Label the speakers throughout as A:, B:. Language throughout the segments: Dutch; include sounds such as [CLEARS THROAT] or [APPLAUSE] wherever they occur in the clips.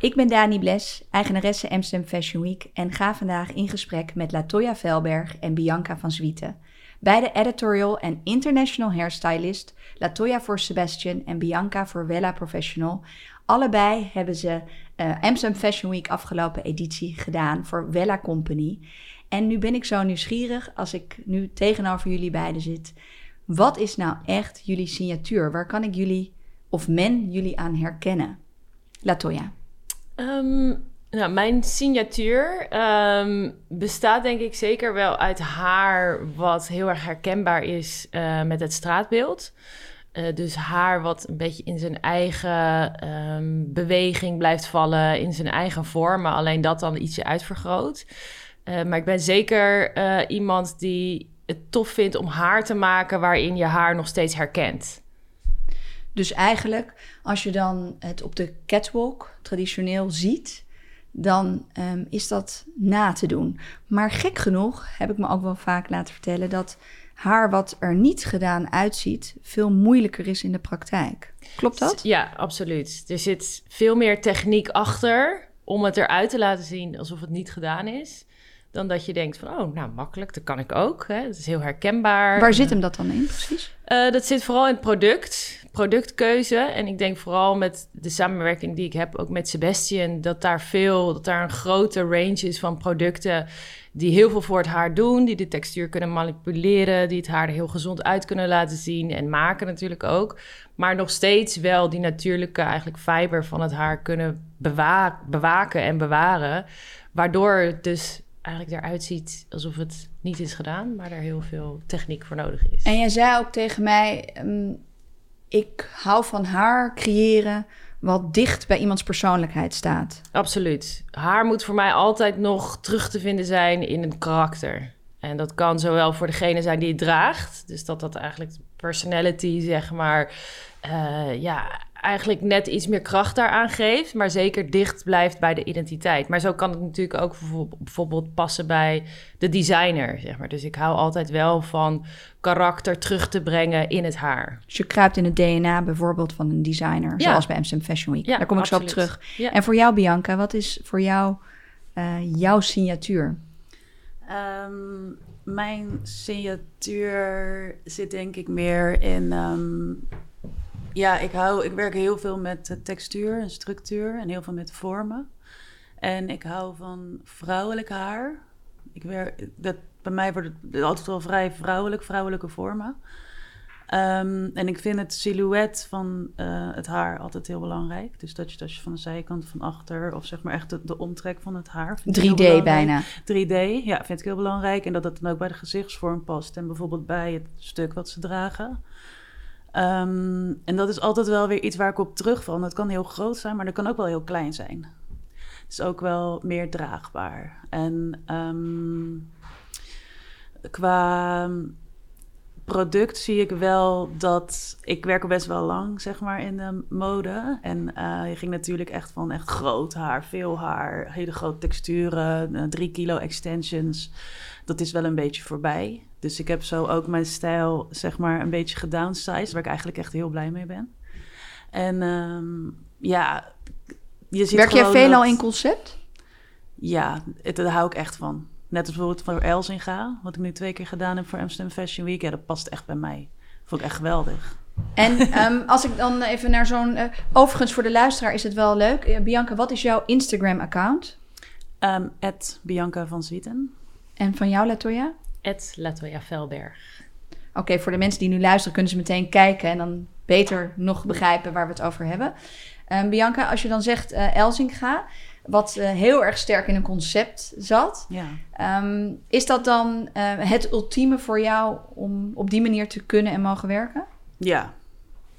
A: Ik ben Dani Bles, eigenaresse Amsterdam Fashion Week en ga vandaag in gesprek met Latoya Velberg en Bianca van Zwieten. Beide editorial en international hairstylist, Latoya voor Sebastian en Bianca voor Wella Professional. Allebei hebben ze uh, Amsterdam Fashion Week afgelopen editie gedaan voor Wella Company. En nu ben ik zo nieuwsgierig als ik nu tegenover jullie beiden zit. Wat is nou echt jullie signatuur? Waar kan ik jullie of men jullie aan herkennen? Latoya.
B: Um, nou, mijn signatuur um, bestaat denk ik zeker wel uit haar wat heel erg herkenbaar is uh, met het straatbeeld. Uh, dus haar wat een beetje in zijn eigen um, beweging blijft vallen, in zijn eigen vorm, maar alleen dat dan ietsje uitvergroot. Uh, maar ik ben zeker iemand die het tof vindt om haar te maken waarin je haar nog steeds herkent.
A: Dus eigenlijk, als je dan het op de catwalk traditioneel ziet, dan um, is dat na te doen. Maar gek genoeg heb ik me ook wel vaak laten vertellen dat haar wat er niet gedaan uitziet, veel moeilijker is in de praktijk. Klopt dat?
B: Ja, absoluut. Er zit veel meer techniek achter om het eruit te laten zien alsof het niet gedaan is. Dan dat je denkt van, oh, nou makkelijk, dat kan ik ook. Hè? Het is heel herkenbaar.
A: Waar zit hem dat dan in precies?
B: Uh, dat zit vooral in het product productkeuze. En ik denk vooral met de samenwerking die ik heb ook met Sebastian, dat daar veel, dat daar een grote range is van producten die heel veel voor het haar doen, die de textuur kunnen manipuleren, die het haar er heel gezond uit kunnen laten zien en maken natuurlijk ook. Maar nog steeds wel die natuurlijke eigenlijk fiber van het haar kunnen bewa bewaken en bewaren. Waardoor het dus eigenlijk eruit ziet alsof het niet is gedaan, maar er heel veel techniek voor nodig is.
A: En jij zei ook tegen mij, um, ik hou van haar creëren wat dicht bij iemands persoonlijkheid staat.
B: Absoluut. Haar moet voor mij altijd nog terug te vinden zijn in een karakter. En dat kan zowel voor degene zijn die het draagt, dus dat dat eigenlijk personality, zeg maar, uh, ja, eigenlijk net iets meer kracht daaraan geeft, maar zeker dicht blijft bij de identiteit. Maar zo kan het natuurlijk ook bijvoorbeeld passen bij de designer, zeg maar. Dus ik hou altijd wel van karakter terug te brengen in het haar.
A: Dus je kruipt in het DNA bijvoorbeeld van een designer, zoals bij Amsterdam Fashion Week. Ja, Daar kom ik zo op terug. Ja. En voor jou, Bianca, wat is voor jou uh, jouw signatuur?
C: Um, mijn signatuur zit denk ik meer in... Um, ja, ik, hou, ik werk heel veel met textuur en structuur en heel veel met vormen. En ik hou van vrouwelijk haar. Ik werk, dat, bij mij wordt het altijd wel vrij vrouwelijk, vrouwelijke vormen. Um, en ik vind het silhouet van uh, het haar altijd heel belangrijk. Dus dat je, als je van de zijkant, van achter, of zeg maar echt de, de omtrek van het haar.
A: 3D bijna.
C: 3D, ja, vind ik heel belangrijk. En dat dat dan ook bij de gezichtsvorm past. En bijvoorbeeld bij het stuk wat ze dragen. Um, en dat is altijd wel weer iets waar ik op terugval. Dat kan heel groot zijn, maar dat kan ook wel heel klein zijn. Het is ook wel meer draagbaar. En um, qua product zie ik wel dat... Ik werk al best wel lang, zeg maar, in de mode. En uh, je ging natuurlijk echt van echt groot haar, veel haar... hele grote texturen, uh, drie kilo extensions. Dat is wel een beetje voorbij. Dus ik heb zo ook mijn stijl, zeg maar, een beetje gedownsized... waar ik eigenlijk echt heel blij mee ben. En um, ja,
A: je ziet Werk jij veelal in concept?
C: Ja, het, daar hou ik echt van. Net als bijvoorbeeld voor Elsinga, wat ik nu twee keer gedaan heb voor Amsterdam Fashion Week. Ja, dat past echt bij mij. Vond ik echt geweldig.
A: En um, [LAUGHS] als ik dan even naar zo'n... Uh, overigens, voor de luisteraar is het wel leuk. Uh, Bianca, wat is jouw Instagram-account?
C: Um, Bianca van Zwieten.
A: En van jou, Latoya?
B: Latoya Velberg.
A: Oké, okay, voor de mensen die nu luisteren, kunnen ze meteen kijken... en dan beter nog begrijpen waar we het over hebben. Um, Bianca, als je dan zegt uh, Elsinga wat uh, heel erg sterk in een concept zat. Ja. Um, is dat dan uh, het ultieme voor jou om op die manier te kunnen en mogen werken?
C: Ja,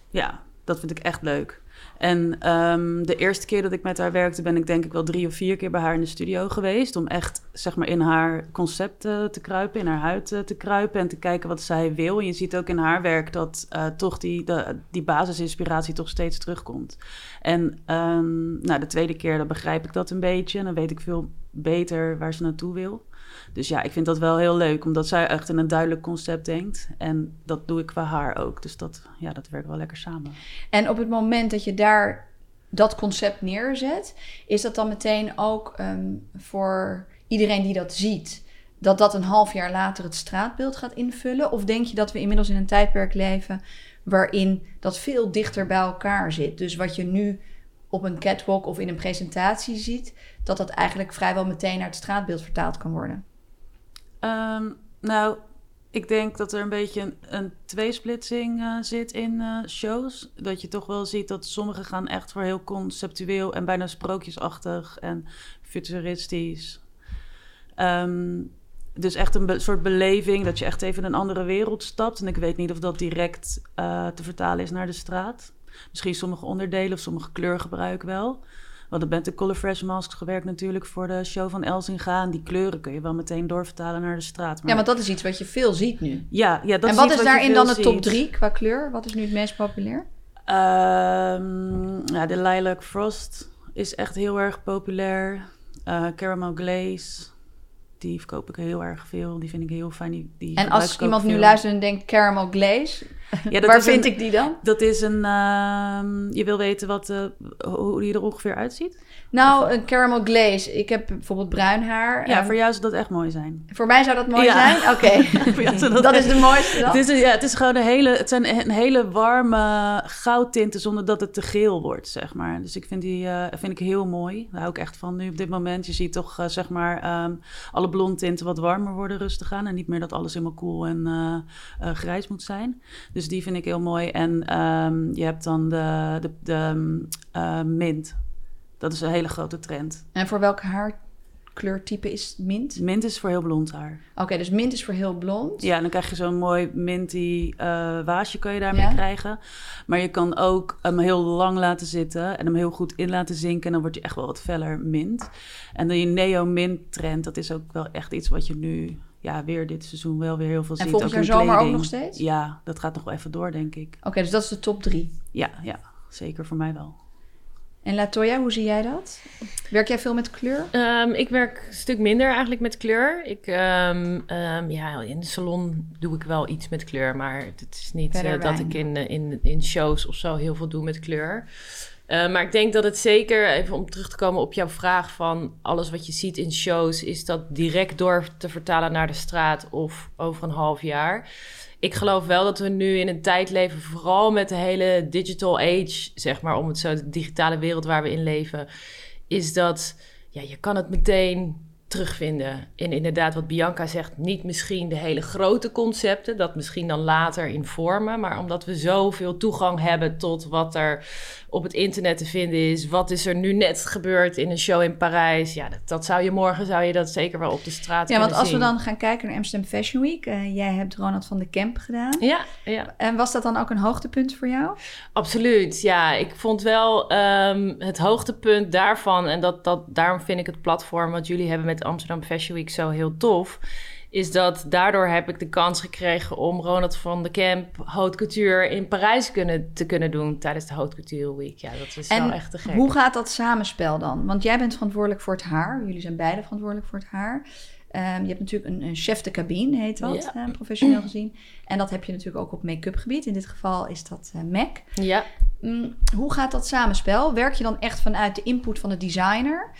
C: ja dat vind ik echt leuk. En um, de eerste keer dat ik met haar werkte, ben ik denk ik wel drie of vier keer bij haar in de studio geweest. Om echt zeg maar in haar concept uh, te kruipen, in haar huid uh, te kruipen en te kijken wat zij wil. En je ziet ook in haar werk dat uh, toch die, die basisinspiratie toch steeds terugkomt. En um, nou, de tweede keer dan begrijp ik dat een beetje. En dan weet ik veel beter waar ze naartoe wil. Dus ja, ik vind dat wel heel leuk, omdat zij echt in een duidelijk concept denkt. En dat doe ik qua haar ook. Dus dat, ja, dat werkt wel lekker samen.
A: En op het moment dat je daar dat concept neerzet, is dat dan meteen ook ehm, voor iedereen die dat ziet, dat dat een half jaar later het straatbeeld gaat invullen? Of denk je dat we inmiddels in een tijdperk leven waarin dat veel dichter bij elkaar zit? Dus wat je nu op een catwalk of in een presentatie ziet, dat dat eigenlijk vrijwel meteen naar het straatbeeld vertaald kan worden?
C: Ehm, nou, ik denk dat er een beetje een, tweesplitsing uh, zit in uh, shows. Dat je toch wel ziet dat sommige gaan echt voor heel conceptueel en bijna sprookjesachtig en futuristisch. Um, dus echt een soort beleving dat je echt even in een andere wereld stapt. En ik weet niet of dat direct uh, te vertalen is naar de straat. Misschien sommige onderdelen of sommige kleurgebruik wel. We hadden met de Color Fresh Masks gewerkt natuurlijk voor de show van Elsinga. En die kleuren kun je wel meteen doorvertalen naar de straat.
A: Maar... Ja, want dat is iets wat je veel ziet nu.
C: Ja, ja dat
A: En wat is daarin dan de top drie qua kleur? Wat is nu het meest populair?
C: Um, ja, de Lilac Frost is echt heel erg populair. Uh, caramel Glaze die verkoop ik heel erg veel. Die vind ik heel fijn. Die, die
A: en als iemand nu luistert en denkt caramel glaze, ja, dat waar vind ik die dan?
C: Dat is een... Uh, je wil weten wat, uh, hoe die er ongeveer uitziet?
A: Nou, een caramel glaze. Ik heb bijvoorbeeld bruin haar.
C: Ja, voor jou zou dat echt mooi zijn.
A: Voor mij zou dat mooi zijn? Oké. [LAUGHS] dat, dat is de mooiste
C: Het is, ja, het is gewoon een hele... Het zijn een hele warme goudtinten zonder dat het te geel wordt, zeg maar. Dus ik vind die uh, vind ik heel mooi. Daar hou ik echt van nu op dit moment. Je ziet toch, uh, zeg maar, um, alle blondtinten wat warmer worden rustig aan. En niet meer dat alles helemaal cool en grijs moet zijn. Dus die vind ik heel mooi. En um, je hebt dan de, de, de mint dat is een hele grote trend.
A: En voor welk haarkleurtype is mint?
C: Mint is voor heel blond haar.
A: Oké, dus mint is voor heel blond.
C: Ja, dan krijg je zo'n mooi minty uh, waasje kan je daarmee ja. krijgen. Maar je kan ook hem heel lang laten zitten en hem heel goed in laten zinken. En dan word je echt wel wat feller mint. En die neo-mint trend, dat is ook wel echt iets wat je nu ja, weer dit seizoen wel weer heel veel ziet.
A: En volgend jaar zomer ook nog steeds?
C: Ja, dat gaat nog wel even door, denk ik.
A: Oké, dus dat is de top drie?
C: Ja, ja, zeker voor mij wel.
A: En Latoya, hoe zie jij dat? Werk jij veel met kleur?
B: Um, ik werk een stuk minder eigenlijk met kleur. Ik, um, um, ja, in de salon doe ik wel iets met kleur, maar het is niet uh, dat ik in, in, in shows of zo heel veel doe met kleur. Uh, maar ik denk dat het zeker, even om terug te komen op jouw vraag van alles wat je ziet in shows, is dat direct door te vertalen naar de straat of over een half jaar. Ik geloof wel dat we nu in een tijd leven, vooral met de hele digital age, zeg maar, om het zo, de digitale wereld waar we in leven, is dat ja, je kan het meteen terugvinden. In inderdaad, wat Bianca zegt, niet misschien de hele grote concepten, dat misschien dan later in vormen, maar omdat we zoveel toegang hebben tot wat er op het internet te vinden is, wat is er nu net gebeurd in een show in Parijs, ja, dat, dat zou je morgen zou je dat zeker wel op de straat
A: ja, want als
B: zien.
A: we dan gaan kijken naar Amsterdam Fashion Week, uh, jij hebt Ronald van de Kemp gedaan.
B: Ja, ja.
A: En was dat dan ook een hoogtepunt voor jou?
B: Absoluut, ja. Ik vond wel um, het hoogtepunt daarvan, en dat, dat, daarom vind ik het platform wat jullie hebben met Amsterdam Fashion Week zo heel tof. Is dat daardoor heb ik de kans gekregen om Ronald van de Camp Haute Couture in Parijs kunnen, te kunnen doen tijdens de Haute Couture Week. Ja, dat is
A: en
B: wel echt te gek.
A: Hoe gaat dat samenspel dan? Want jij bent verantwoordelijk voor het haar. Jullie zijn beide verantwoordelijk voor het haar. Um, je hebt natuurlijk een, een, chef de cabine, heet dat, ja. uh, professioneel gezien. En dat heb je natuurlijk ook op make-up gebied. In dit geval is dat uh, MAC.
B: Ja.
A: Um, hoe gaat dat samenspel? Werk je dan echt vanuit de input van de designer?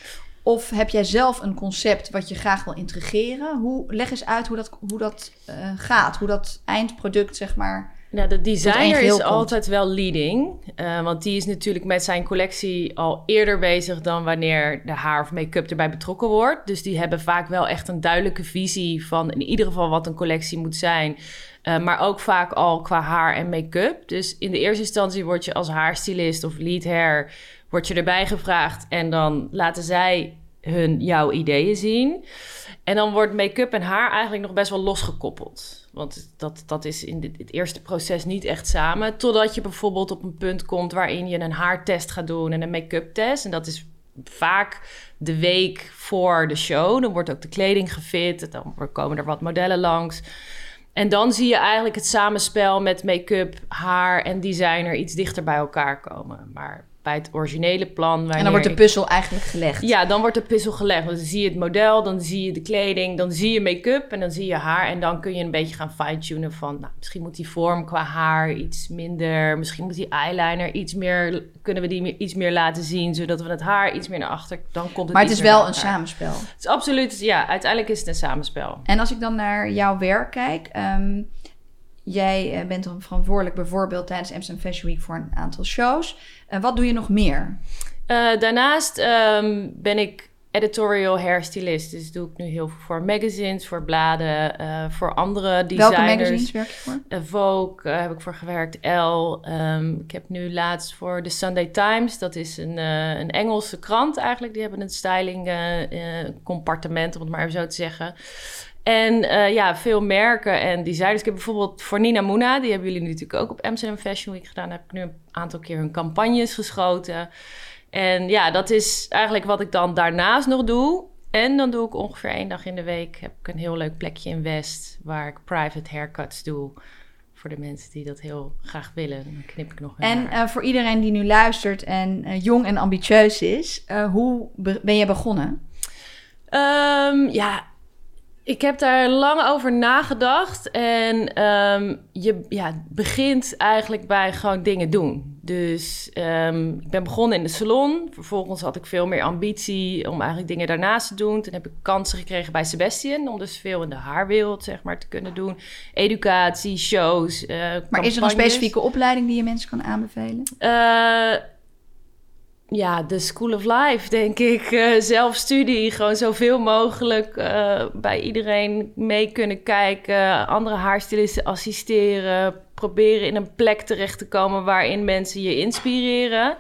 A: Of heb jij zelf een concept wat je graag wil integreren? Hoe, leg eens uit hoe dat, hoe dat uh, gaat, hoe dat eindproduct, zeg maar.
B: Nou, de designer is komt. altijd wel leading. Uh, want die is natuurlijk met zijn collectie al eerder bezig dan wanneer de haar of make-up erbij betrokken wordt. Dus die hebben vaak wel echt een duidelijke visie van in ieder geval wat een collectie moet zijn. Uh, maar ook vaak al qua haar en make-up. Dus in de eerste instantie word je als haarstylist of lead hair word je erbij gevraagd en dan laten zij hun jouw ideeën zien. En dan wordt make-up en haar eigenlijk nog best wel losgekoppeld. Want dat, dat is in dit, het eerste proces niet echt samen. Totdat je bijvoorbeeld op een punt komt waarin je een haartest gaat doen en een make-up test. En dat is vaak de week voor de show. Dan wordt ook de kleding gefit. Dan komen er wat modellen langs. En dan zie je eigenlijk het samenspel met make-up, haar en designer iets dichter bij elkaar komen. Maar bij het originele plan.
A: En dan wordt de
B: ik-
A: puzzel eigenlijk gelegd.
B: Ja, dan wordt de puzzel gelegd. Want dan zie je het model, dan zie je de kleding, dan zie je make-up en dan zie je haar. En dan kun je een beetje gaan fine-tunen van, nou, misschien moet die vorm qua haar iets minder. Misschien moet die eyeliner iets meer, kunnen we die iets meer laten zien, zodat we het haar iets meer naar achter, dan komt het
A: Maar het is wel een
B: elkaar.
A: samenspel.
B: Het is absoluut, ja, uiteindelijk is het een samenspel.
A: En als ik dan naar jouw werk kijk, ehm, jij eh, bent dan verantwoordelijk bijvoorbeeld tijdens Amsterdam Fashion Week voor een aantal shows. En wat doe je nog meer?
B: Eh, daarnaast ehm, ben ik editorial hairstylist. Dus doe ik nu heel veel voor magazines, voor bladen, eh, voor andere designers.
A: Welke magazines werk je voor?
B: Eh, Vogue eh, heb ik voor gewerkt, Elle. Ehm, ik heb nu laatst voor de Sunday Times, dat is een, eh, een Engelse krant eigenlijk. Die hebben een styling eh, eh, compartiment, om het maar even zo te zeggen. En eh, ja, veel merken en designers. Ik heb bijvoorbeeld voor Nina Moona, die hebben jullie natuurlijk ook op Amsterdam Fashion Week gedaan. Daar heb ik nu een aantal keer hun campagnes geschoten. En ja, dat is eigenlijk wat ik dan daarnaast nog doe. En dan doe ik ongeveer één dag in de week heb ik een heel leuk plekje in West waar ik private haircuts doe. Voor de mensen die dat heel graag willen. Dan knip ik nog een
A: En eh, voor iedereen die nu luistert en eh, jong en ambitieus is, hoe be- ben je begonnen?
B: Ehm, ja, ik heb daar lang over nagedacht. En ehm, je ja, begint eigenlijk bij gewoon dingen doen. Dus ehm, ik ben begonnen in de salon. Vervolgens had ik veel meer ambitie om eigenlijk dingen daarnaast te doen. Toen heb ik kansen gekregen bij Sebastian. Om dus veel in de haarwereld zeg maar, te kunnen doen. Educatie, shows. eh,
A: Maar is er een specifieke opleiding die je mensen kan aanbevelen?
B: Eh, ja, de School of Life, denk ik. Eh, zelfstudie, gewoon zoveel mogelijk eh, bij iedereen mee kunnen kijken. Andere haarstylisten assisteren. Proberen in een plek terecht te komen waarin mensen je inspireren.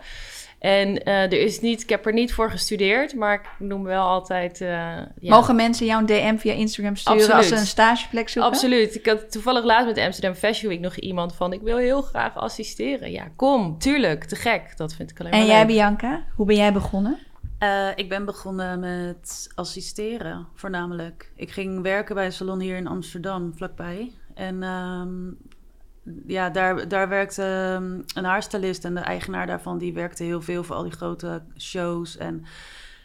B: En eh, er is niet, ik heb er niet voor gestudeerd, maar ik noem wel altijd. eh, ja.
A: Mogen mensen jou een DM via Instagram sturen als ze een stageplek zoeken?
B: Absoluut. Ik had toevallig laatst met Amsterdam Fashion Week nog iemand van... ik wil heel graag assisteren. Ja, kom, tuurlijk, te gek. Dat vind ik alleen
A: En
B: maar
A: jij,
B: leuk.
A: Bianca, hoe ben jij begonnen?
C: Eh, ik ben begonnen met assisteren, voornamelijk. Ik ging werken bij een salon hier in Amsterdam, vlakbij. En ehm, ja, daar, daar werkte ehm, een haarstylist en de eigenaar daarvan... die werkte heel veel voor al die grote shows. En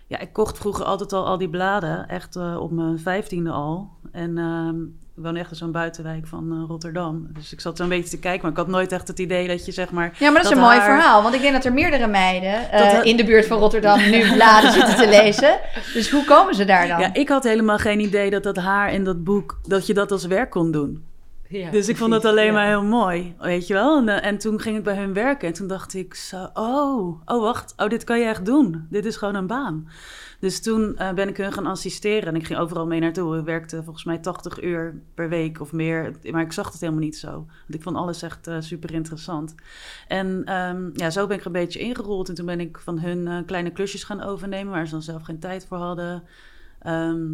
C: ja, ik kocht vroeger altijd al al die bladen, echt eh, op mijn vijftiende al. En ehm, ik woon echt in zo'n buitenwijk van eh, Rotterdam. Dus ik zat zo'n beetje te kijken, maar ik had nooit echt het idee dat je zeg maar...
A: Ja, maar dat is een mooi verhaal. Want ik denk dat er meerdere meiden eh,
C: Dat
A: in de buurt van Rotterdam nu bladen zitten te lezen. [LAUGHS] Dus hoe komen ze daar dan?
C: Ja, ik had helemaal geen idee dat dat haar in dat boek, dat je dat als werk kon doen.
B: Ja,
C: Dus ik vond dat alleen
B: ja.
C: maar heel mooi, weet je wel. En, eh, en toen ging ik bij hun werken en toen dacht ik zo, oh, oh wacht, oh dit kan je echt doen. Dit is gewoon een baan. Dus toen eh, ben ik hun gaan assisteren en ik ging overal mee naartoe. Ik werkte volgens mij 80 uur per week of meer, maar ik zag het helemaal niet zo. Want ik vond alles echt eh, super interessant. En ehm, ja, zo ben ik er een beetje ingerold en toen ben ik van hun kleine klusjes gaan overnemen waar ze dan zelf geen tijd voor hadden. Ehm,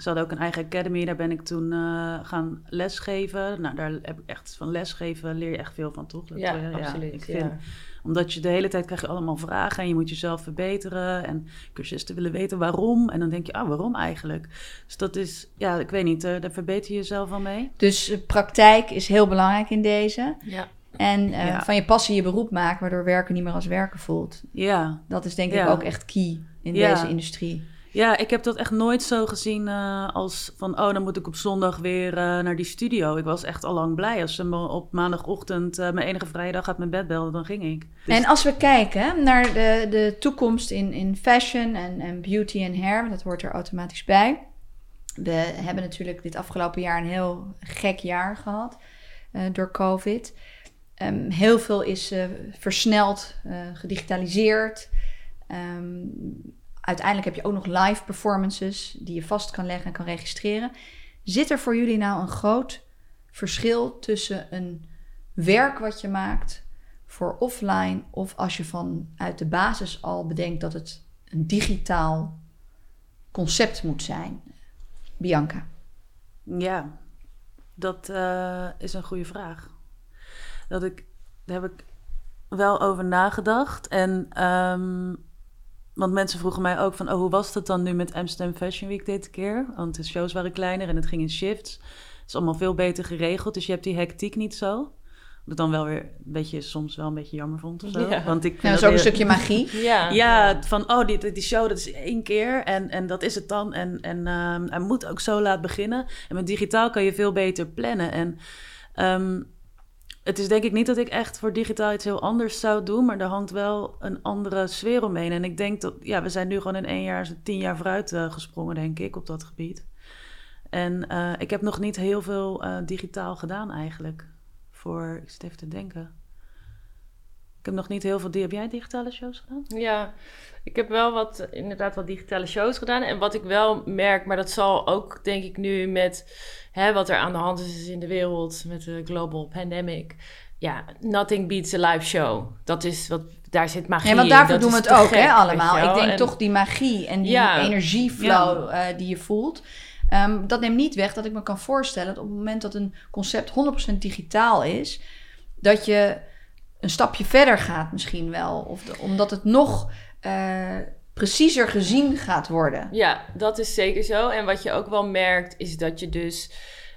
C: ze hadden ook een eigen academy, daar ben ik toen eh, gaan lesgeven. Nou, daar heb ik echt van lesgeven, leer je echt veel van, toch? Dat,
B: Ja,
C: eh,
B: absoluut.
C: ik
B: ja.
C: vind, Omdat je de hele tijd krijg je allemaal vragen en je moet jezelf verbeteren. En cursisten willen weten waarom. En dan denk je, ah, waarom eigenlijk? Dus dat is, ja, ik weet niet, eh, daar verbeter je jezelf wel mee.
A: Dus praktijk is heel belangrijk in deze.
B: Ja.
A: En eh,
C: Ja.
A: van je passie je beroep maken, waardoor werken niet meer als werken voelt.
C: Ja,
A: Dat is denk ik ook echt key in
C: Ja.
A: deze industrie.
C: Ja, ik heb dat echt nooit zo gezien eh, als van... oh, dan moet ik op zondag weer eh, naar die studio. Ik was echt al lang blij. Als ze me op maandagochtend eh, mijn enige vrije dag uit mijn bed belden, dan ging ik.
A: En als we kijken naar de, de toekomst in, in fashion en, en beauty en hair, dat hoort er automatisch bij. We hebben natuurlijk dit afgelopen jaar een heel gek jaar gehad eh, door COVID. Ehm, heel veel is versneld, gedigitaliseerd. Ehm, uiteindelijk heb je ook nog live performances die je vast kan leggen en kan registreren. Zit er voor jullie nou een groot verschil tussen een werk wat je maakt voor offline of als je vanuit de basis al bedenkt dat het een digitaal concept moet zijn? Bianca.
C: Ja, dat eh, is een goede vraag. Dat ik, daar heb ik wel over nagedacht. En, ehm, want mensen vroegen mij ook van, oh, hoe was dat dan nu met Amsterdam Fashion Week dit keer? Want de shows waren kleiner en het ging in shifts. Het is allemaal veel beter geregeld, dus je hebt die hectiek niet zo. Dat dan wel weer een beetje, soms wel een beetje jammer vond of zo.
B: Ja.
C: Want ik
A: Ja, dat is ook een stukje magie. [LAUGHS]
B: Ja.
C: ja, van oh, die, die show dat is één keer en, en dat is het dan. En, en ehm, hij moet ook zo laat beginnen. En met digitaal kan je veel beter plannen. En ehm, het is denk ik niet dat ik echt voor digitaal iets heel anders zou doen, maar er hangt wel een andere sfeer omheen. En ik denk dat, ja, we zijn nu gewoon in één jaar, tien jaar vooruit eh, gesprongen, denk ik, op dat gebied. En eh, ik heb nog niet heel veel eh, digitaal gedaan eigenlijk. Voor, ik zit even te denken. Ik heb nog niet heel veel. Heb jij digitale shows gedaan?
B: Ja, ik heb wel wat, inderdaad wat digitale shows gedaan. En wat ik wel merk, maar dat zal ook denk ik nu met hè, wat er aan de hand is in de wereld met de global pandemic. Ja, nothing beats a live show. Dat is wat, daar zit magie
A: Ja, want
B: in.
A: daarvoor doen we het ook,
B: gek,
A: hè, allemaal. Ik denk
B: En-
A: toch die magie en die
B: Ja.
A: energieflow eh, die je voelt. Ehm, dat neemt niet weg dat ik me kan voorstellen dat op het moment dat een concept 100% digitaal is, dat je een stapje verder gaat misschien wel. Of de- omdat het nog eh, preciezer gezien gaat worden.
B: Ja, dat is zeker zo. En wat je ook wel merkt, is dat je dus.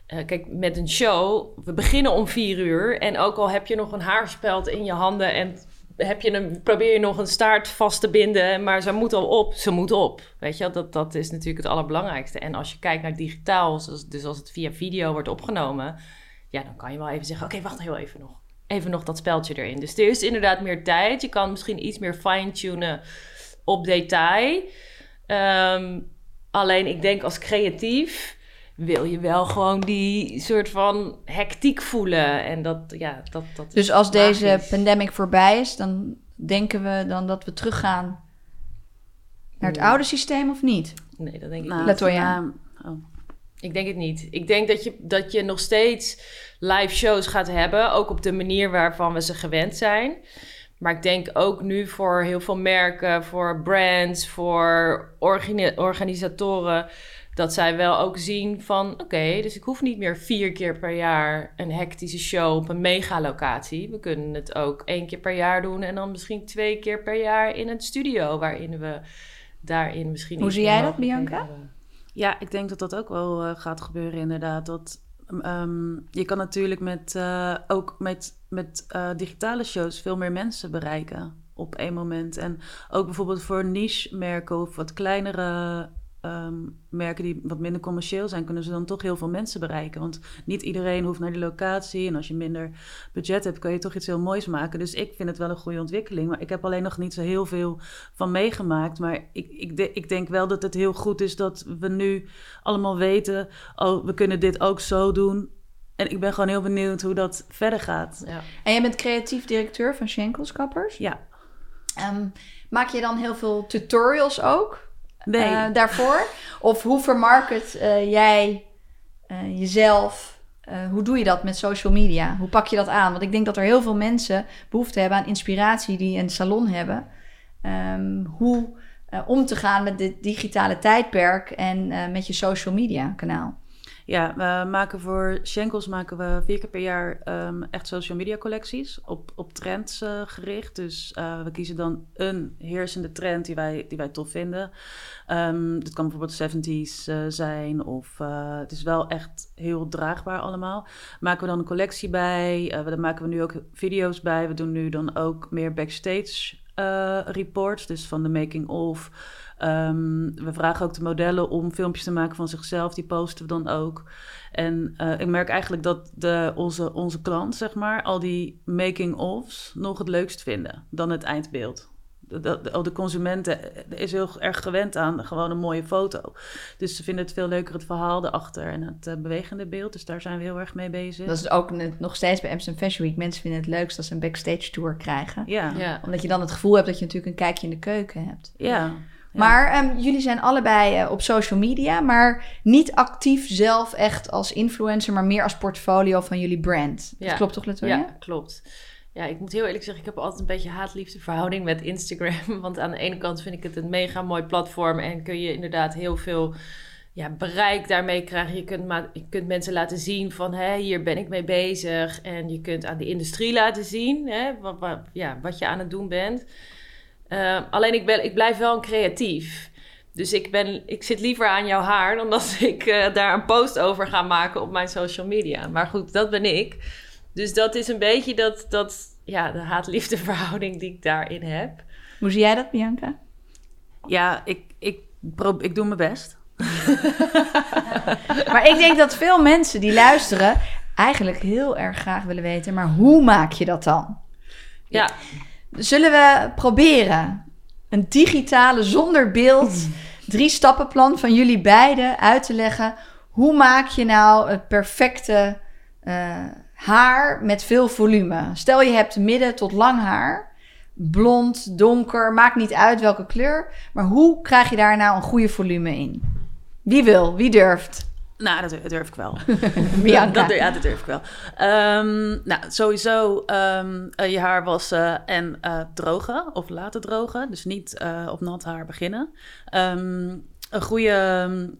B: eh, kijk, met een show, we beginnen om vier uur. En ook al heb je nog een haarspeld in je handen en heb je een, probeer je nog een staart vast te binden, maar ze moet al op, ze moet op. Weet je, dat, dat is natuurlijk het allerbelangrijkste. En als je kijkt naar digitaal, dus als het via video wordt opgenomen, ja, dan kan je wel even zeggen: Oké, wacht heel even nog. Even nog dat speldje erin. Dus er is inderdaad meer tijd. Je kan misschien iets meer fine-tunen op detail. Ehm, alleen ik denk als creatief wil je wel gewoon die soort van hectiek voelen. En dat, ja, dat, dat
A: Dus als deze
B: magisch.
A: pandemic voorbij is, dan denken we dan dat we teruggaan naar het
B: Nee.
A: oude systeem of niet?
B: Nee, dat denk ik
C: Nou,
B: niet.
A: Latoya.
C: oh.
B: Ik denk het niet. Ik denk dat je, dat je nog steeds live shows gaat hebben. Ook op de manier waarvan we ze gewend zijn. Maar ik denk ook nu voor heel veel merken, voor brands, voor organi- organisatoren. Dat zij wel ook zien van oké, dus ik hoef niet meer vier keer per jaar een hectische show op een megalocatie. We kunnen het ook één keer per jaar doen en dan misschien twee keer per jaar in een studio waarin we daarin misschien.
A: Hoe zie jij dat, Bianca?
B: hebben.
C: Ja, ik denk dat dat ook wel eh, gaat gebeuren inderdaad. Dat, ehm, je kan natuurlijk met, eh, ook met, met eh, digitale shows veel meer mensen bereiken op één moment. En ook bijvoorbeeld voor niche-merken of wat kleinere ehm, merken die wat minder commercieel zijn, kunnen ze dan toch heel veel mensen bereiken. Want niet iedereen hoeft naar die locatie. En als je minder budget hebt, kan je toch iets heel moois maken. Dus ik vind het wel een goede ontwikkeling. Maar ik heb alleen nog niet zo heel veel van meegemaakt. Maar ik, ik, de- ik denk wel dat het heel goed is dat we nu allemaal weten... oh, we kunnen dit ook zo doen. En ik ben gewoon heel benieuwd hoe dat verder gaat.
B: Ja.
A: En jij bent creatief directeur van Schenkels Kappers.
C: Ja,
A: Ehm, maak je dan heel veel tutorials ook eh, daarvoor? Of hoe vermarket eh, jij eh, jezelf? Hoe doe je dat met social media? Hoe pak je dat aan? Want ik denk dat er heel veel mensen behoefte hebben aan inspiratie die een salon hebben. Ehm, hoe om te gaan met dit digitale tijdperk en met je social media kanaal.
C: Ja, we maken voor Schenkels maken we vier keer per jaar ehm, echt social media collecties op, op trends eh, gericht. Dus eh, we kiezen dan een heersende trend die wij, die wij tof vinden. Ehm dit kan bijvoorbeeld 70s eh, zijn of het is wel echt heel draagbaar allemaal. Maken we dan een collectie bij, daar maken we nu ook video's bij. We doen nu dan ook meer backstage reports, dus van de making of. Ehm, we vragen ook de modellen om filmpjes te maken van zichzelf. Die posten we dan ook. En eh, ik merk eigenlijk dat de, onze, onze klant, zeg maar, al die making-ofs nog het leukst vinden dan het eindbeeld. De, de, de- de consumenten eh, is heel erg gewend aan gewoon een mooie foto. Dus ze vinden het veel leuker het verhaal erachter en het eh, bewegende beeld. Dus daar zijn we heel erg mee bezig.
A: Dat is ook net- nog steeds bij Amsterdam Fashion Week. Mensen vinden het leukst als ze een backstage tour krijgen.
C: Ja, ja.
B: Ja.
A: Omdat je dan het gevoel hebt dat je natuurlijk een kijkje in de keuken hebt.
C: ja.
A: Maar ehm, jullie zijn allebei eh, op social media, maar niet actief zelf echt als influencer, maar meer als portfolio van jullie brand. Dat klopt toch, Latoya?
B: Ja, klopt. Ja, ik moet heel eerlijk zeggen, ik heb altijd een beetje haat-liefde verhouding met Instagram. [LAUGHS] Want aan de ene kant vind ik het een mega mooi platform en kun je inderdaad heel veel ja, bereik daarmee krijgen. Je kunt, je kunt mensen laten zien van, hé, hier ben ik mee bezig. En je kunt aan de industrie laten zien hè, wat, wat, ja, wat je aan het doen bent. Eh, alleen ik, ben, ik blijf wel een creatief. Dus ik, ben, ik zit liever aan jouw haar dan dat [LAUGHS] ik eh, daar een post over ga maken op mijn social media. Maar goed, dat ben ik. Dus dat is een beetje dat, dat, ja, de haat-liefde verhouding die ik daarin heb.
A: Hoe zie jij dat, Bianca?
C: Ja, ik, ik, ik doe mijn best. [LAUGHS]
A: maar ik denk dat veel mensen die luisteren eigenlijk heel erg graag willen weten, maar hoe maak je dat dan?
B: Ja.
A: Zullen we proberen een digitale zonder beeld drie stappenplan van jullie beiden uit te leggen? Hoe maak je nou het perfecte uh, haar met veel volume? Stel je hebt midden tot lang haar, blond, donker, maakt niet uit welke kleur, maar hoe krijg je daar nou een goede volume in? Wie wil? Wie durft?
C: Nou, dat durf ik wel. [LAUGHS]
A: Bianca.
C: dat, ja, dat durf ik wel. Um, nou, sowieso um, uh, je haar wassen en uh, drogen of laten drogen. Dus niet uh, op nat haar beginnen. Um, een goede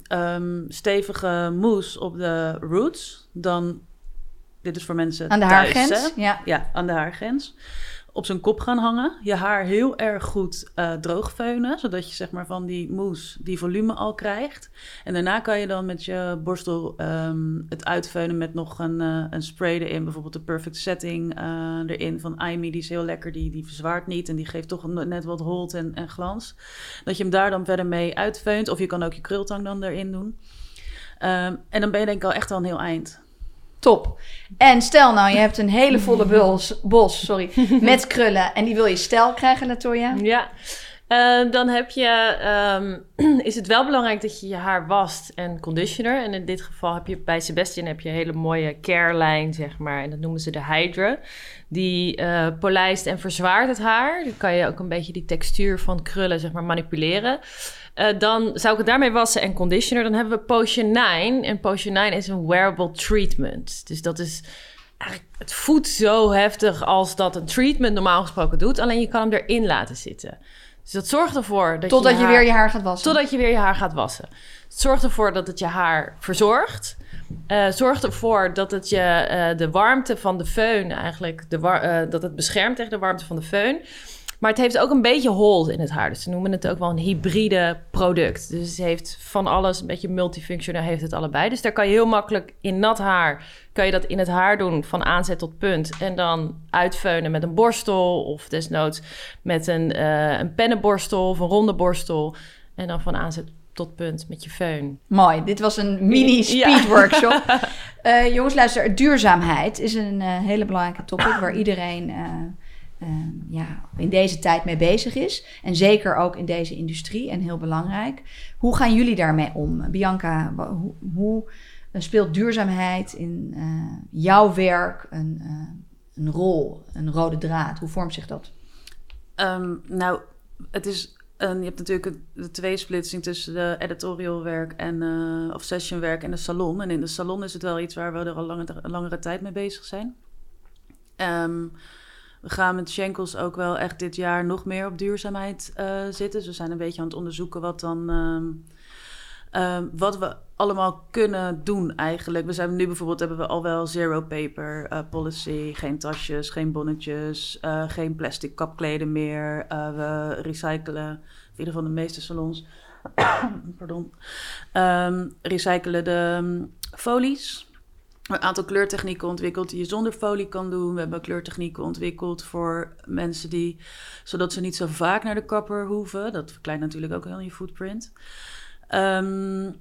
C: stevige mousse op de roots. Dan, dit is voor mensen
A: Aan de
C: thuis,
A: haargrens?
C: Hè?
A: Ja.
C: ja, aan de haargrens op zijn kop gaan hangen. Je haar heel erg goed uh, droogveunen, zodat je zeg maar van die mousse die volume al krijgt. En daarna kan je dan met je borstel um, het uitveunen met nog een, uh, een spray erin. Bijvoorbeeld de Perfect Setting uh, erin van Amy. Die is heel lekker, die, die verzwaart niet en die geeft toch net wat hold en, en glans. Dat je hem daar dan verder mee uitveunt. Of je kan ook je krultang dan erin doen. Um, en dan ben je denk ik al echt al een heel eind.
A: Top. En stel nou, je hebt een hele volle [LAUGHS] bos, bos sorry, met krullen en die wil je stijl krijgen, Latoya.
B: Ja. Uh, dan heb je, um, [CLEARS THROAT] is het wel belangrijk dat je je haar wast en conditioner. En in dit geval heb je bij Sebastian heb je een hele mooie care lijn, zeg maar. En dat noemen ze de Hydra. Die uh, polijst en verzwaart het haar. Dan kan je ook een beetje die textuur van krullen, zeg maar, manipuleren. Uh, dan zou ik het daarmee wassen en conditioner. Dan hebben we Potion 9. En Potion 9 is een wearable treatment. Dus dat is eigenlijk, het voedt zo heftig als dat een treatment normaal gesproken doet. Alleen je kan hem erin laten zitten. Dus dat zorgt ervoor dat
A: Totdat
B: je,
A: je,
B: haar,
A: weer je haar gaat wassen.
B: Totdat je weer je haar gaat wassen. Het zorgt ervoor dat het je haar verzorgt. Uh, zorgt ervoor dat het je uh, de warmte van de föhn eigenlijk... De uh, dat het beschermt tegen de warmte van de föhn. Maar het heeft ook een beetje hold in het haar. Dus ze noemen het ook wel een hybride product. Dus het heeft van alles, een beetje multifunctioneel heeft het allebei. Dus daar kan je heel makkelijk in nat haar... kan je dat in het haar doen van aanzet tot punt. En dan uitveunen met een borstel... of desnoods met een, uh, een pennenborstel of een ronde borstel. En dan van aanzet tot punt met je föhn.
A: Mooi, dit was een mini speed ja. [LAUGHS] workshop. uh, jongens, luister, duurzaamheid is een uh, hele belangrijke topic... waar iedereen... Uh, ja, in deze tijd mee bezig is. En zeker ook in deze industrie en heel belangrijk. Hoe gaan jullie daarmee om? Bianca, hoe, hoe speelt duurzaamheid in uh, jouw werk een, uh, een rol, een rode draad? Hoe vormt zich dat?
C: Um, nou, het is je hebt natuurlijk de tweesplitsing tussen de editorial werk en of session werk en de salon. En in de salon is het wel iets waar we er al lange, langere tijd mee bezig zijn. Um, we gaan met Schenkels ook wel echt dit jaar nog meer op duurzaamheid uh, zitten. Dus we zijn een beetje aan het onderzoeken wat dan. Um, um, wat we allemaal kunnen doen eigenlijk. We zijn nu bijvoorbeeld hebben we al wel zero paper uh, policy. Geen tasjes, geen bonnetjes, uh, geen plastic kapkleden meer. we recyclen, in ieder geval de meeste salons. [COUGHS] Pardon. Um, recyclen de folies een aantal kleurtechnieken ontwikkeld die je zonder folie kan doen. We hebben kleurtechnieken ontwikkeld voor mensen die, zodat ze niet zo vaak naar de kapper hoeven. Dat verkleint natuurlijk ook heel je footprint. Um,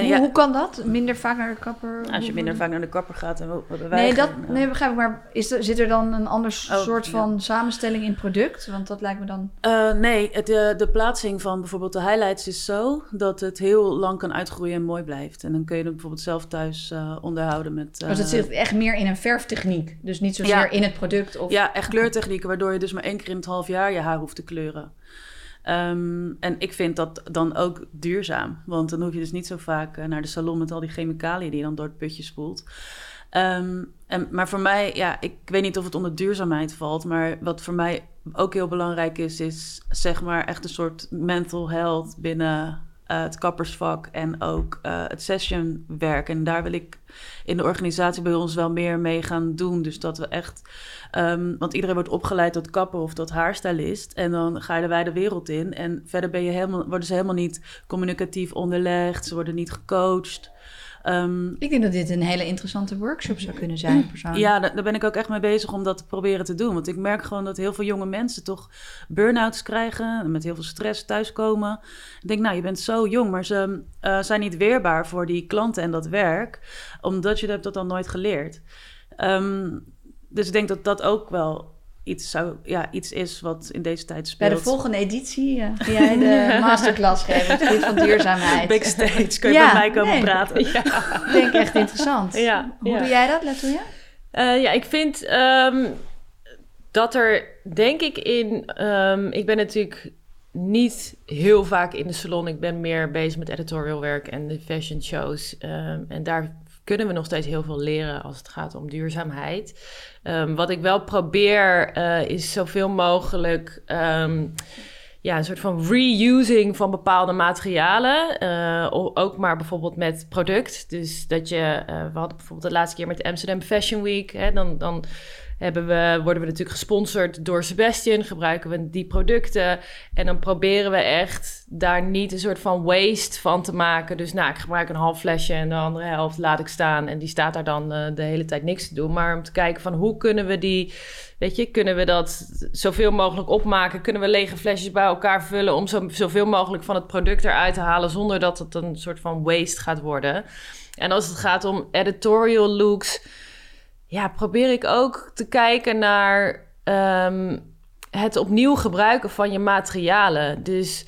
A: hoe, ja, hoe kan dat? Minder vaak naar de kapper?
C: Als je minder vaak naar de kapper gaat en we
A: Nee, dat, nee begrijp ik. Maar is er, zit er dan een ander oh, soort van ja. samenstelling in het product? Want dat lijkt me dan...
C: Uh, nee, het, de, de plaatsing van bijvoorbeeld de highlights is zo... dat het heel lang kan uitgroeien en mooi blijft. En dan kun je het bijvoorbeeld zelf thuis uh, onderhouden met...
A: Uh, dus het zit echt meer in een verftechniek? Dus niet zozeer ja. in het product? Of...
C: Ja, echt kleurtechnieken... waardoor je dus maar één keer in het half jaar je haar hoeft te kleuren. Um, en ik vind dat dan ook duurzaam. Want dan hoef je dus niet zo vaak uh, naar de salon met al die chemicaliën die je dan door het putje spoelt. Um, en, maar voor mij, ja, ik weet niet of het onder duurzaamheid valt. Maar wat voor mij ook heel belangrijk is, is zeg maar echt een soort mental health binnen uh, het kappersvak en ook uh, het sessionwerk. En daar wil ik in de organisatie bij ons wel meer mee gaan doen. Dus dat we echt, um, want iedereen wordt opgeleid tot kapper of tot haarstylist. En dan ga je de wijde wereld in. En verder ben je helemaal, worden ze helemaal niet communicatief onderlegd. Ze worden niet gecoacht. Ehm,
A: Ik denk dat dit een hele interessante workshop zou kunnen zijn, persoonlijk.
C: ja, daar, daar ben ik ook echt mee bezig om dat te proberen te doen. Want ik merk gewoon dat heel veel jonge mensen toch burn-outs krijgen. En met heel veel stress thuiskomen. Ik denk, nou, je bent zo jong, maar ze eh, zijn niet weerbaar voor die klanten en dat werk. Omdat je dat dan nooit geleerd. Ehm, dus ik denk dat dat ook wel iets, zou, ja, iets is wat in deze tijd
A: Bij
C: speelt.
A: de volgende editie eh, [LAUGHS] ga jij de masterclass geven het van duurzaamheid.
C: Backstage kun je
A: Ja,
C: met mij komen
A: nee.
C: praten.
A: Ik denk echt interessant.
B: Ja,
A: Hoe
B: ja.
A: doe jij dat, Latoya?
B: Eh, ja, ik vind ehm, dat er, denk ik, in. ehm, ik ben natuurlijk niet heel vaak in de salon. Ik ben meer bezig met editorial werk en de fashion shows. Ehm, en daar kunnen we nog steeds heel veel leren als het gaat om duurzaamheid. Ehm, wat ik wel probeer eh, is zoveel mogelijk. ehm, ja, een soort van reusing van bepaalde materialen. eh, ook maar bijvoorbeeld met product. Dus dat je, eh, we hadden bijvoorbeeld de laatste keer met de Amsterdam Fashion Week. Hè, dan, dan hebben we, worden we natuurlijk gesponsord door Sebastian. Gebruiken we die producten. En dan proberen we echt daar niet een soort van waste van te maken. Dus nou, ik gebruik een half flesje en de andere helft laat ik staan. En die staat daar dan eh, de hele tijd niks te doen. Maar om te kijken van hoe kunnen we die Weet je, kunnen we dat zoveel mogelijk opmaken? Kunnen we lege flesjes bij elkaar vullen om zo, zoveel mogelijk van het product eruit te halen zonder dat het een soort van waste gaat worden? En als het gaat om editorial looks, ja, probeer ik ook te kijken naar ehm, het opnieuw gebruiken van je materialen. Dus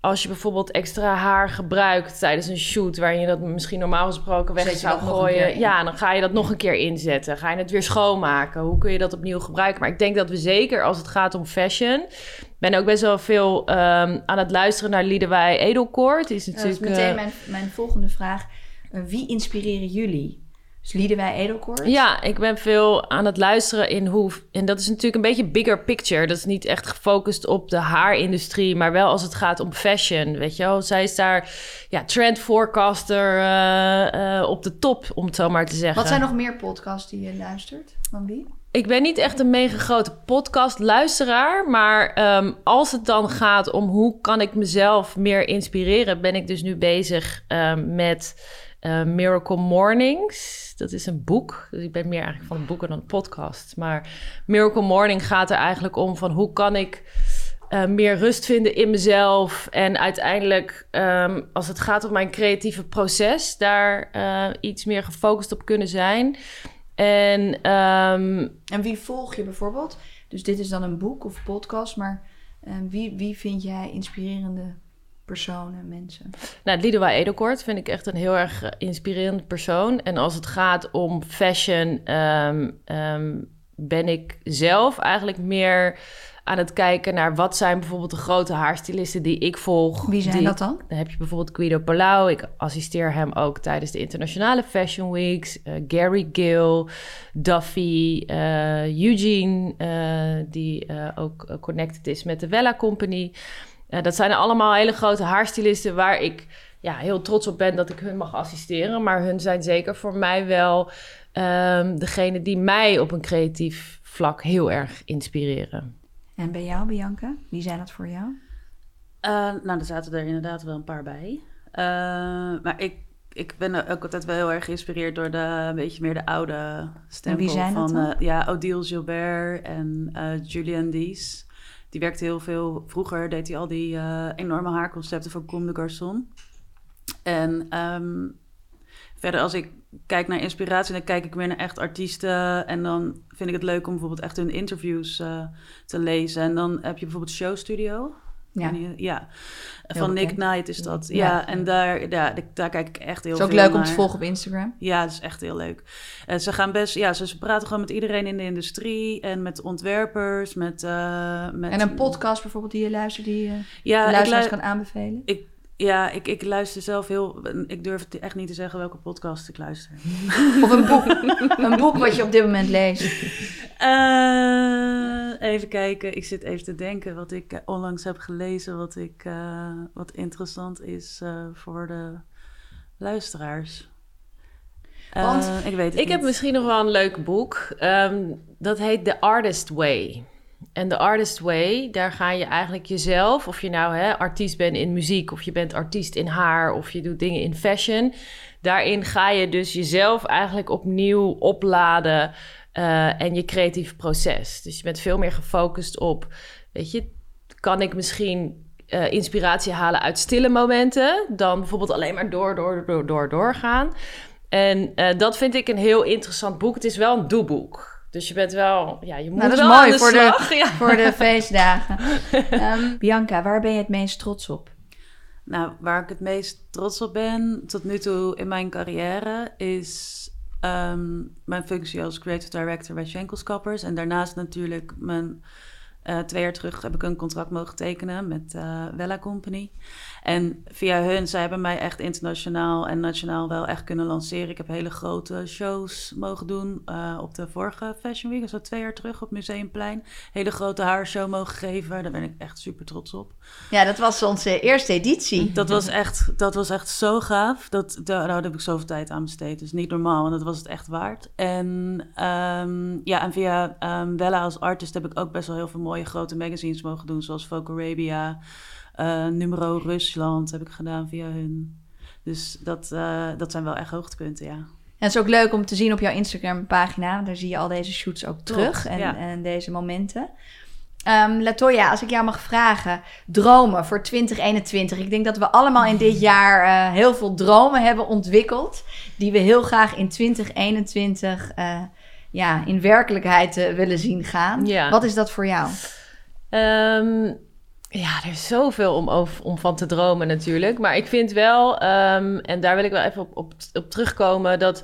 B: als je bijvoorbeeld extra haar gebruikt tijdens een shoot, waarin je dat misschien normaal gesproken weg zou gooien, ja, dan ga je dat nog een keer inzetten. Ga je het weer schoonmaken? Hoe kun je dat opnieuw gebruiken? Maar ik denk dat we zeker als het gaat om fashion, ben ook best wel veel ehm, aan het luisteren naar Liedewij Edelkoort. Is
A: Dat is
B: natuurlijk
A: meteen
B: eh,
A: mijn, mijn volgende vraag. Wie inspireren jullie? Dus Liedewij Edelkoort?
B: Ja, ik ben veel aan het luisteren in hoe. En dat is natuurlijk een beetje bigger picture. Dat is niet echt gefocust op de haarindustrie, maar wel als het gaat om fashion. Weet je wel, zij is daar ja, trend forecaster eh, eh, op de top, om het zo maar te zeggen.
A: Wat zijn nog meer podcasts die je luistert? Van wie?
B: Ik ben niet echt een mega grote podcast-luisteraar. Maar ehm, als het dan gaat om hoe kan ik mezelf meer inspireren, ben ik dus nu bezig ehm, met eh, Miracle Mornings. Dat is een boek. Dus ik ben meer eigenlijk van boeken dan podcast. Maar Miracle Morning gaat er eigenlijk om van hoe kan ik eh, meer rust vinden in mezelf. En uiteindelijk, ehm, als het gaat om mijn creatieve proces, daar eh, iets meer gefocust op kunnen zijn. En ehm,
A: En wie volg je bijvoorbeeld? Dus dit is dan een boek of podcast, maar eh, wie, wie vind jij inspirerende personen, mensen?
B: Nou, Liedewij Edelkort vind ik echt een heel erg eh, inspirerende persoon. En als het gaat om fashion, ehm, ehm, ben ik zelf eigenlijk meer aan het kijken naar wat zijn bijvoorbeeld de grote haarstylisten die ik volg.
A: Wie zijn
B: die-
A: dat dan?
B: Dan heb je bijvoorbeeld Guido Palau. Ik assisteer hem ook tijdens de internationale fashion weeks. Eh, Gary Gill, Duffy, eh, Eugene, die ook connected is met de Wella Company. Eh, dat zijn allemaal hele grote haarstylisten waar ik ja, heel trots op ben dat ik hun mag assisteren. Maar hun zijn zeker voor mij wel ehm degene die mij op een creatief vlak heel erg inspireren.
A: En bij jou, Bianca? Wie zijn dat voor jou?
C: Eh, nou, er zaten er inderdaad wel een paar bij. Eh, maar ik, ik ben ook altijd wel heel erg geïnspireerd door de een beetje meer de oude stempel
A: wie zijn dat
C: van
A: dan?
C: eh, ja, Odile Gilbert en eh, Julian Dies. Die werkte heel veel. Vroeger deed hij al die eh, enorme haarconcepten voor Comme de Garçon. En ehm, verder, als ik kijk naar inspiratie, dan kijk ik meer naar echt artiesten. En dan vind ik het leuk om bijvoorbeeld echt hun interviews eh, te lezen. En dan heb je bijvoorbeeld Show Studio.
A: Ja.
C: Ja, van Nick. Knight is dat.
A: Ja.
C: Ja, en daar, ja, daar kijk ik echt heel
A: Het is ook
C: veel
A: leuk om te volgen op Instagram.
C: Ja, dat is echt heel leuk. En ze gaan best, ja, ze, praten gewoon met iedereen in de industrie en met ontwerpers, met. eh, met
A: En een podcast bijvoorbeeld die je luistert, die je
C: Ja,
A: de
C: ik,
A: luisteraars
C: lu-
A: kan aanbevelen?
C: Ja ik, ik luister zelf heel. Ik durf het echt niet te zeggen welke podcast ik luister. [LAUGHS]
A: Of een boek, een boek wat je op dit moment leest.
C: Eh, even kijken. Ik zit even te denken wat ik eh, onlangs heb gelezen, wat, ik, eh, wat interessant is eh, voor de luisteraars. Eh,
A: Want
C: ik weet het
B: Ik heb misschien nog wel een leuk boek. Ehm, dat heet The Artist Way. En de Artist Way, daar ga je eigenlijk jezelf, of je nou hè, artiest bent in muziek, of je bent artiest in haar, of je doet dingen in fashion. Daarin ga je dus jezelf eigenlijk opnieuw opladen uh, en je creatief proces. Dus je bent veel meer gefocust op, weet je, kan ik misschien uh, inspiratie halen uit stille momenten, dan bijvoorbeeld alleen maar door, door, door, door, doorgaan. En uh, dat vind ik een heel interessant boek. Het is wel een doeboek. Dus je bent wel, ja, je moet
A: nou, dat
B: wel
A: is mooi
B: aan de
A: voor,
B: slag.
A: de,
B: Ja.
A: voor de feestdagen. [LAUGHS] Ehm, Bianca, waar ben je het meest trots op?
C: Nou, waar ik het meest trots op ben tot nu toe in mijn carrière is ehm, mijn functie als creative director bij Schenkelskappers. En daarnaast natuurlijk mijn eh, twee jaar terug heb ik een contract mogen tekenen met uh, Wella Company. En via hun, zij hebben mij echt internationaal en nationaal wel echt kunnen lanceren. Ik heb hele grote shows mogen doen uh, op de vorige Fashion Week, dus twee jaar terug op Museumplein. Hele grote haarshow mogen geven, daar ben ik echt super trots op.
A: Ja, dat was onze eerste editie.
C: Dat was echt, dat was echt zo gaaf. Dat, daar, daar heb ik zoveel tijd aan besteed. Dus niet normaal, en dat was het echt waard. En um, ja, en via um, Wella als artist heb ik ook best wel heel veel mooie grote magazines mogen doen, zoals Vogue Arabia, uh, Numero Rusland heb ik gedaan via hun. Dus dat, uh, dat zijn wel echt hoogtepunten, ja.
A: En het is ook leuk om te zien op jouw Instagram-pagina. Daar zie je al deze shoots ook terug en,
C: ja.
A: en deze momenten. Um, Latoya, als ik jou mag vragen, dromen voor 2021. Ik denk dat we allemaal in dit jaar uh, heel veel dromen hebben ontwikkeld. Die we heel graag in 2021 uh, ja, in werkelijkheid uh, willen zien gaan.
B: Ja.
A: Wat is dat voor jou?
B: Um, ja, er is zoveel om, over, om van te dromen natuurlijk. Maar ik vind wel, um, en daar wil ik wel even op, op, op terugkomen, dat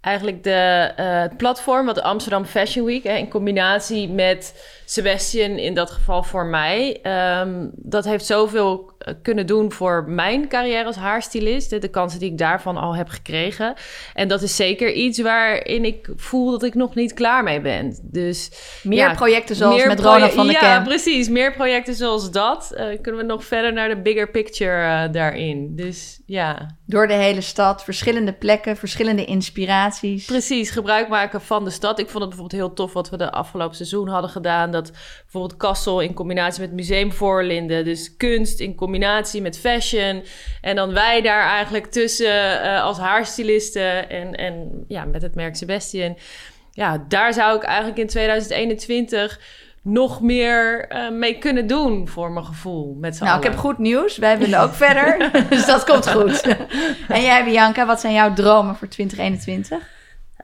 B: eigenlijk de, uh, het platform, wat de Amsterdam Fashion Week, hè, in combinatie met Sebastian, in dat geval voor mij, um, dat heeft zoveel kunnen doen voor mijn carrière als haarstylist. De kansen die ik daarvan al heb gekregen. En dat is zeker iets waarin ik voel dat ik nog niet klaar mee ben. Dus
A: meer
B: ja,
A: projecten zoals
B: meer
A: met Ronald van der
B: Ja,
A: Kemp.
B: precies. Meer projecten zoals dat. Uh, kunnen we nog verder naar de bigger picture uh, daarin. Dus ja.
A: Door de hele stad, verschillende plekken, verschillende inspiraties.
B: Precies, gebruik maken van de stad. Ik vond het bijvoorbeeld heel tof wat we de afgelopen seizoen hadden gedaan. Dat bijvoorbeeld Kassel in combinatie met Museum Voorlinden. Dus kunst in combinatie met fashion. En dan wij daar eigenlijk tussen uh, als haarstylisten en, en ja, met het merk Sebastian. Ja, daar zou ik eigenlijk in 2021 nog meer uh, mee kunnen doen voor mijn gevoel. Met
A: nou,
B: allen.
A: ik heb goed nieuws. Wij willen ook verder. [LAUGHS] [LAUGHS] dus dat komt goed. en jij, Bianca, wat zijn jouw dromen voor 2021?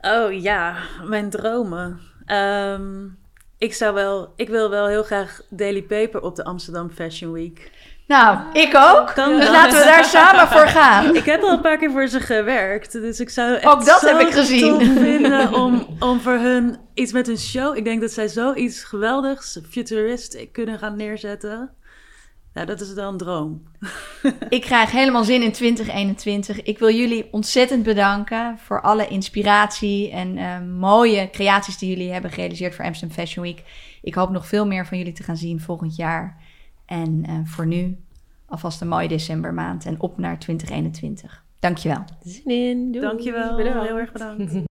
C: Oh ja, mijn dromen. Um, ik zou wel, ik wil wel heel graag Daily Paper op de Amsterdam Fashion Week.
A: Nou, ik ook.
C: Kan
A: dus laten we daar samen voor gaan. [LAUGHS]
C: Ik heb al een paar keer voor ze gewerkt. Dus ik zou echt
A: Ook dat
C: zo
A: heb ik gezien. [LAUGHS]
C: vinden om, om voor hun iets met hun show. Ik denk dat zij zoiets geweldigs, futuristic kunnen gaan neerzetten. Nou, dat is dan een droom. [LAUGHS]
A: Ik krijg helemaal zin in 2021. Ik wil jullie ontzettend bedanken voor alle inspiratie en uh, mooie creaties die jullie hebben gerealiseerd voor Amsterdam Fashion Week. Ik hoop nog veel meer van jullie te gaan zien volgend jaar. En uh, voor nu alvast een mooie decembermaand en op naar 2021. Dankjewel.
B: Zin in. Doei.
C: Dankjewel.
B: Bedankt.
C: Heel erg bedankt. [LAUGHS]